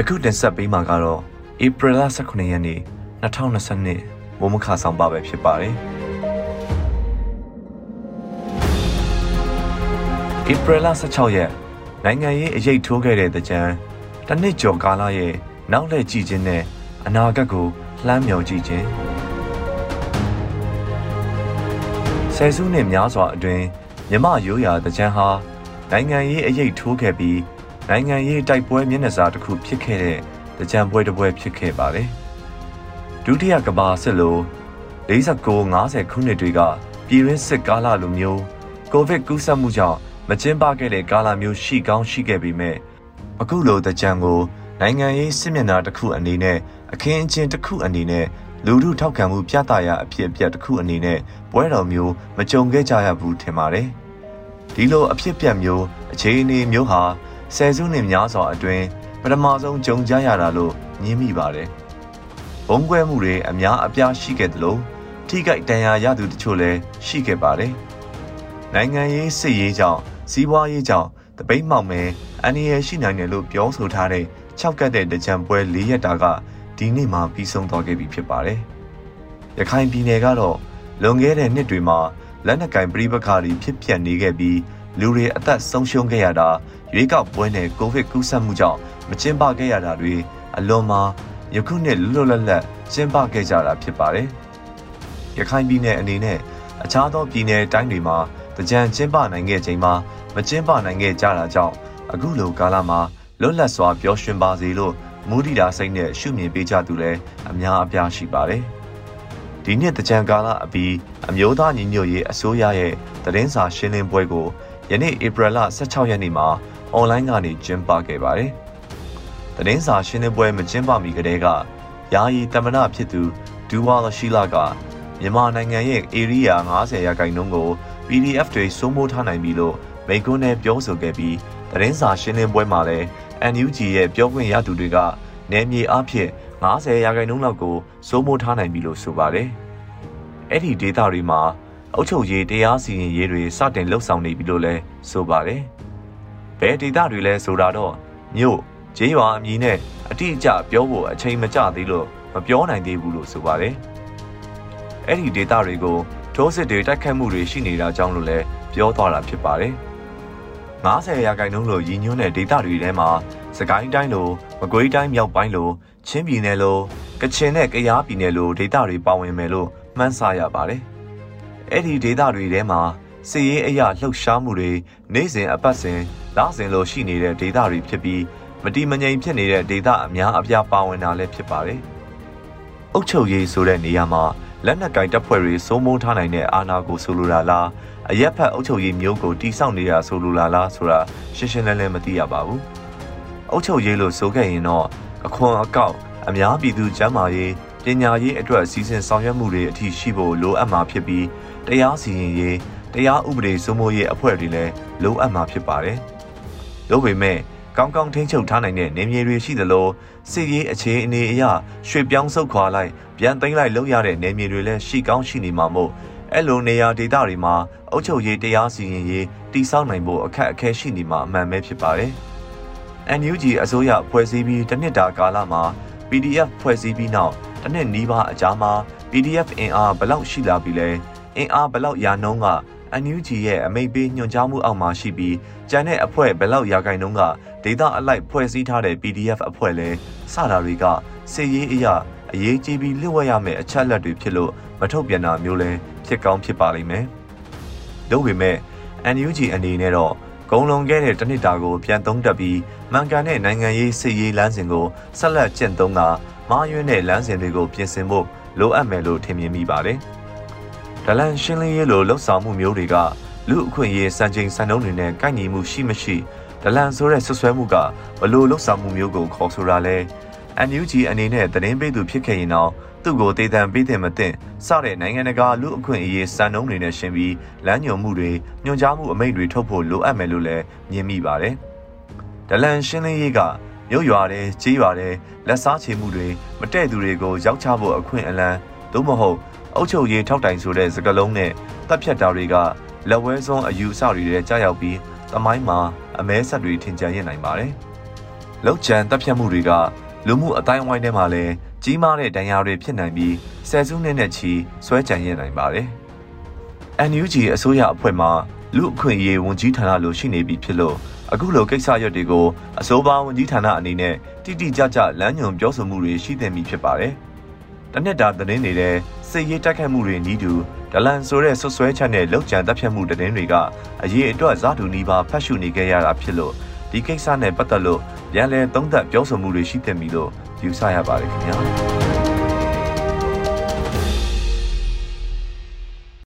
ယခုတင်ဆက်ပေးမှာကတော့ဧပြီလ18ရက်နေ့2022မိုးမခဆောင်ပါပဲဖြစ်ပါတယ်။ဧပြီလ16ရက်နိုင်ငံရေးအရေးထိုးခဲ့တဲ့တကြံတနစ်ကျော်ကာလရဲ့နောက်လက်ကြည့်ခြင်းနဲ့အနာဂတ်ကိုလှမ်းမြော်ကြည့်ခြင်းဆယ်စုနှစ်များစွာအတွင်းမြမရိုးရာတကြံဟာနိုင်ငံရေးအရေးထိုးခဲ့ပြီး နိုင်ငံရေးတိုက်ပွဲမျက်နှာစာတစ်ခုဖြစ်ခဲ့တဲ့တကြံပွဲတစ်ပွဲဖြစ်ခဲ့ပါတယ်။ဒုတိယကမ္ဘာစစ်လို49-50ခုနှစ်တွေကပြည်ရင်းစစ်ကာလလိုမျိုးကိုဗစ်ကူးစက်မှုကြောင့်မကျင်းပခဲ့တဲ့ကာလမျိုးရှိကောင်းရှိခဲ့ပေမဲ့အခုလိုတကြံကိုနိုင်ငံရေးစစ်မျက်နှာတစ်ခုအနေနဲ့အခင်းအကျင်းတစ်ခုအနေနဲ့လူထုထောက်ခံမှုပြသရာအဖြစ်အပျက်တစ်ခုအနေနဲ့ပွဲတော်မျိုးမကြုံခဲ့ကြရဘူးထင်ပါတယ်။ဒီလိုအဖြစ်အပျက်မျိုးအခြေအနေမျိုးဟာ ဆယ်စုနှစ်များစွာအတွင်းပထမဆုံးကြုံကြရတာလို့ညင်းမိပါတယ်။ဘုံကွဲမှုတွေအများအပြားရှိခဲ့တယ်လို့ထိခိုက်ဒဏ်ရာရသူတချို့လည်းရှိခဲ့ပါတယ်။နိုင်ငံရေးစစ်ရေးကြောင့်စီးပွားရေးကြောင့်တပိတ်မှောက်မယ်အန္တရာယ်ရှိနိုင်တယ်လို့ပြောဆိုထားတဲ့၆ကတ်တဲ့တကြံပွဲ၄ရက်တာကဒီနေ့မှပြီးဆုံးသွားခဲ့ပြီဖြစ်ပါတယ်။ရခိုင်ပြည်နယ်ကတော့လွန်ခဲ့တဲ့နှစ်တွေမှာလက်နက်ကင်ပြည်ပခါတွေဖြစ်ပျက်နေခဲ့ပြီး လူတွေအသက်ဆုံးရှုံးခဲ့ရတာရွေးကောက်ပွဲနဲ့ကိုဗစ်ကူးစက်မှုကြောင့်မကျင်းပခဲ့ရတာတွေအလွန်မှာယခုနှစ်လွတ်လပ်လပ်ကျင်းပခဲ့ကြတာဖြစ်ပါတယ်။ရခိုင်ပြည်နယ်အနေနဲ့အခြားသောပြည်နယ်တိုင်းတွေမှာတကြံကျင်းပနိုင်ခဲ့ချိန်မှာမကျင်းပနိုင်ခဲ့ကြတာကြောင့်အခုလိုကာလမှာလွတ်လပ်စွာပျော်ရွှင်ပါစေလို့မူဒီတာစိတ်နဲ့ရှုမြင်ပေးကြသူလည်းအများအပြားရှိပါတယ်။ဒီနှစ်တကြံကာလအပြီးအမျိုးသားညီညွတ်ရေးအစိုးရရဲ့သတင်းစာရှင်းလင်းပွဲကို ယနေ့ဧပြီလ16ရက်နေ့မှာအွန်လိုင်းကနေကျင်းပခဲ့ပါတယ်။သတင်းစာရှင်းလင်းပွဲမကျင်းပမီကတည်းကယာယီတမနာဖြစ်သူဒူဝါလရှိလာကမြန်မာနိုင်ငံရဲ့ area 90ရာခိုင်နှုန်းကို PDF တွေစိုးမိုးထားနိုင်ပြီလို့မိကွန်းနဲ့ပြောဆိုခဲ့ပြီးသတင်းစာရှင်းလင်းပွဲမှာလည်း NUG ရဲ့ပြောခွင့်ရသူတွေကနယ်မြေအဖြစ်90ရာခိုင်နှုန်းလောက်ကိုစိုးမိုးထားနိုင်ပြီလို့ဆိုပါတယ်။အဲ့ဒီဒေတာတွေမှာ အုပ်ချုပ်ရေးတရားစီရင်ရေးတွေစတင်လှုပ်ဆောင်နေပြီလို့လည်းဆိုပါတယ်။ဘယ်ဒေတာတွေလဲဆိုတာတော့မြို့ကျေးရွာအမည်နဲ့အတိအကျပြောဖို့အချိန်မကျသေးလို့မပြောနိုင်သေးဘူးလို့ဆိုပါတယ်။အဲ့ဒီဒေတာတွေကိုထိုးစစ်တွေတိုက်ခတ်မှုတွေရှိနေတာကြောင့်လို့လည်းပြောသွားတာဖြစ်ပါတယ်။90ရာခိုင်နှုန်းလို့ရည်ညွှန်းတဲ့ဒေသတွေထဲမှာစကိုင်းတိုင်းလိုမကွေးတိုင်းမြောက်ပိုင်းလိုချင်းပြည်နယ်လိုကချင်နဲ့ကယားပြည်နယ်လိုဒေသတွေပါဝင်မယ်လို့မှန်းဆရပါတယ်။ အဲ့ဒီဒေသတွေထဲမှာစစ်ရေးအရာလှုပ်ရှားမှုတွေနေ့စဉ်အပတ်စဉ်လစဉ်လိုရှိနေတဲ့ဒေသတွေဖြစ်ပြီးမတိမငြိမ်ဖြစ်နေတဲ့ဒေသအများအပြားပါဝင်တာလည်းဖြစ်ပါတယ်။အုတ်ချုပ်ရေးဆိုတဲ့နေရာမှာလက်နက်ကင်တပ်ဖွဲ့တွေစိုးမိုးထားနိုင်တဲ့အာဏာကိုဆိုလိုတာလားအရက်ဖက်အုပ်ချုပ်ရေးမျိုးကိုတိစောက်နေတာဆိုလိုလားလားဆိုတာရှင်းရှင်းလင်းလင်းမသိရပါဘူး။အုပ်ချုပ်ရေးလို့ဆိုခဲ့ရင်တော့အခွန်အကောက်အများပြည်သူကျန်းမာရေး ပညာရေးအတွက်စီစဉ်ဆောင်ရွက်မှုတွေအထိရှိဖို့လိုအပ်မှာဖြစ်ပြီးတရားစီရင်ရေးတရားဥပဒေစိုးမိုးရေးအဖွဲ့တွေလည်းလိုအပ်မှာဖြစ်ပါတယ်။ဒါပေမဲ့ကောင်းကောင်းထိန်းချုပ်ထားနိုင်တဲ့နေမြေတွေရှိသလိုစစ်ရေးအခြေအနေအရရွှေ့ပြောင်းဆုတ်ခွာလိုက်ပြန်သိမ်းလိုက်လုပ်ရတဲ့နေမြေတွေလည်းရှိကောင်းရှိနေမှာမို့အဲ့လိုနေရာဒေသတွေမှာအုပ်ချုပ်ရေးတရားစီရင်ရေးတိစောက်နိုင်ဖို့အခက်အခဲရှိနေမှာအမှန်ပဲဖြစ်ပါတယ်။ NUG အစိုးရဖွဲ့စည်းပြီးတစ်နှစ်တာကာလမှာ PDF ဖွဲ့စည်းပြီးနောက် တစ်နှစ်နီးပါးအကြာမှာ PDF အင်အားဘလောက်ရှိလာပြီလဲအင်အားဘလောက်ရာနှုန်းက NUG ရဲ့အမိတ်ပေးညွှန်ကြားမှုအောက်မှာရှိပြီးကျန်တဲ့အဖွဲ့ဘလောက်ရာခိုင်နှုန်းကဒေတာအလိုက်ဖွဲ့စည်းထားတဲ့ PDF အဖွဲ့လဲစတာတွေကစစ်ရေးအရာအရေးကြီးပြီးလျှို့ဝှက်ရမယ့်အချက်လက်တွေဖြစ်လို့မထုတ်ပြန်တာမျိုးလဲဖြစ်ကောင်းဖြစ်ပါလိမ့်မယ်။ဒါ့ပေမဲ့ NUG အနေနဲ့တော့ ဂုံလုံခဲ့တဲ့တနစ်တာကိုပြန်သုံးတက်ပြီးမှန်ကန်တဲ့နိုင်ငံရေးစစ်ရေးလမ်းစဉ်ကိုဆက်လက်ကျင့်သုံးတာမာရွေးတဲ့လမ်းစဉ်တွေကိုပြင်ဆင်ဖို့လိုအပ်မယ်လို့ထင်မြင်မိပါတယ်။ဒလန်ရှင်းလင်းရေးလိုလှုပ်ဆောင်မှုမျိုးတွေကလူအခွင့်အရေးစံချိန်စံနှုန်းတွေနဲ့ကိုက်ညီမှုရှိမရှိဒလန်ဆိုတဲ့ဆွဆွဲမှုကဘလို့လှုပ်ဆောင်မှုမျိုးကိုခေါ်ဆိုတာလဲ NUG အနေနဲ့သတင်းပေးသူဖြစ်ခဲ့ရင်တော့ သူ့ကိုတေးတံပေးတဲ့မသိစတဲ့နိုင်ငံတကာလူအခွင့်အရေးစံနှုန်းတွေနဲ့ရှင်ပြီးလမ်းညွှန်မှုတွေညွှန်ကြားမှုအမိန့်တွေထုတ်ဖို့လိုအပ်မယ်လို့လည်းမြင်မိပါတယ်။ဒလန်ရှင်းလင်းရေးကမြို့ရွာတဲ့ကြေးရွာတဲ့လက်စားချေမှုတွေမတဲ့သူတွေကိုရောက်ချဖို့အခွင့်အလမ်းသို့မဟုတ်အုပ်ချုပ်ရေးထောက်တိုင်ဆိုတဲ့စကားလုံးနဲ့တပ်ဖြတ်တာတွေကလက်ဝဲဆုံးအယူအဆတွေထဲကြားရောက်ပြီးသမိုင်းမှာအမဲဆက်တွေထင်ကြရနိုင်ပါတယ်။လောက်ချန်တပ်ဖြတ်မှုတွေကလူမှုအတိုင်းအဝိုင်းထဲမှာလည်း ကြီးမားတဲ့ဒဏ်ရာတွေဖြစ်နိုင်ပြီးဆယ်စုနှစ်နဲ့ချီဆွဲကြံရနိုင်ပါတယ်။ NUG အစိုးရအဖွဲ့မှလူအခွင့်အရေးဝန်ကြီးဌာနလိုရှိနေပြီဖြစ်လို့အခုလိုကိစ္စရပ်တွေကိုအစိုးရဝန်ကြီးဌာနအနေနဲ့တိတိကျကျလမ်းညွှန်ပြောဆိုမှုတွေရှိသင့်ပြီဖြစ်ပါတယ်။တနက်တာသတင်းနေတဲ့စစ်ရေးတိုက်ခိုက်မှုတွေနီးတူဒလန်ဆိုတဲ့ဆွဆွဲချက်နဲ့လောက်ကျန်တပ်ဖြတ်မှုသတင်းတွေကအရေးအတွက်ဇာတူနီးပါဖတ်ရှုနေခဲ့ရတာဖြစ်လို့ဒီကိစ္စနဲ့ပတ်သက်လို့ရန်လဲသုံးသပ်ပြောဆိုမှုတွေရှိသင့်ပြီလို့ ယူဆရပါတယ်ခင်ဗျာ။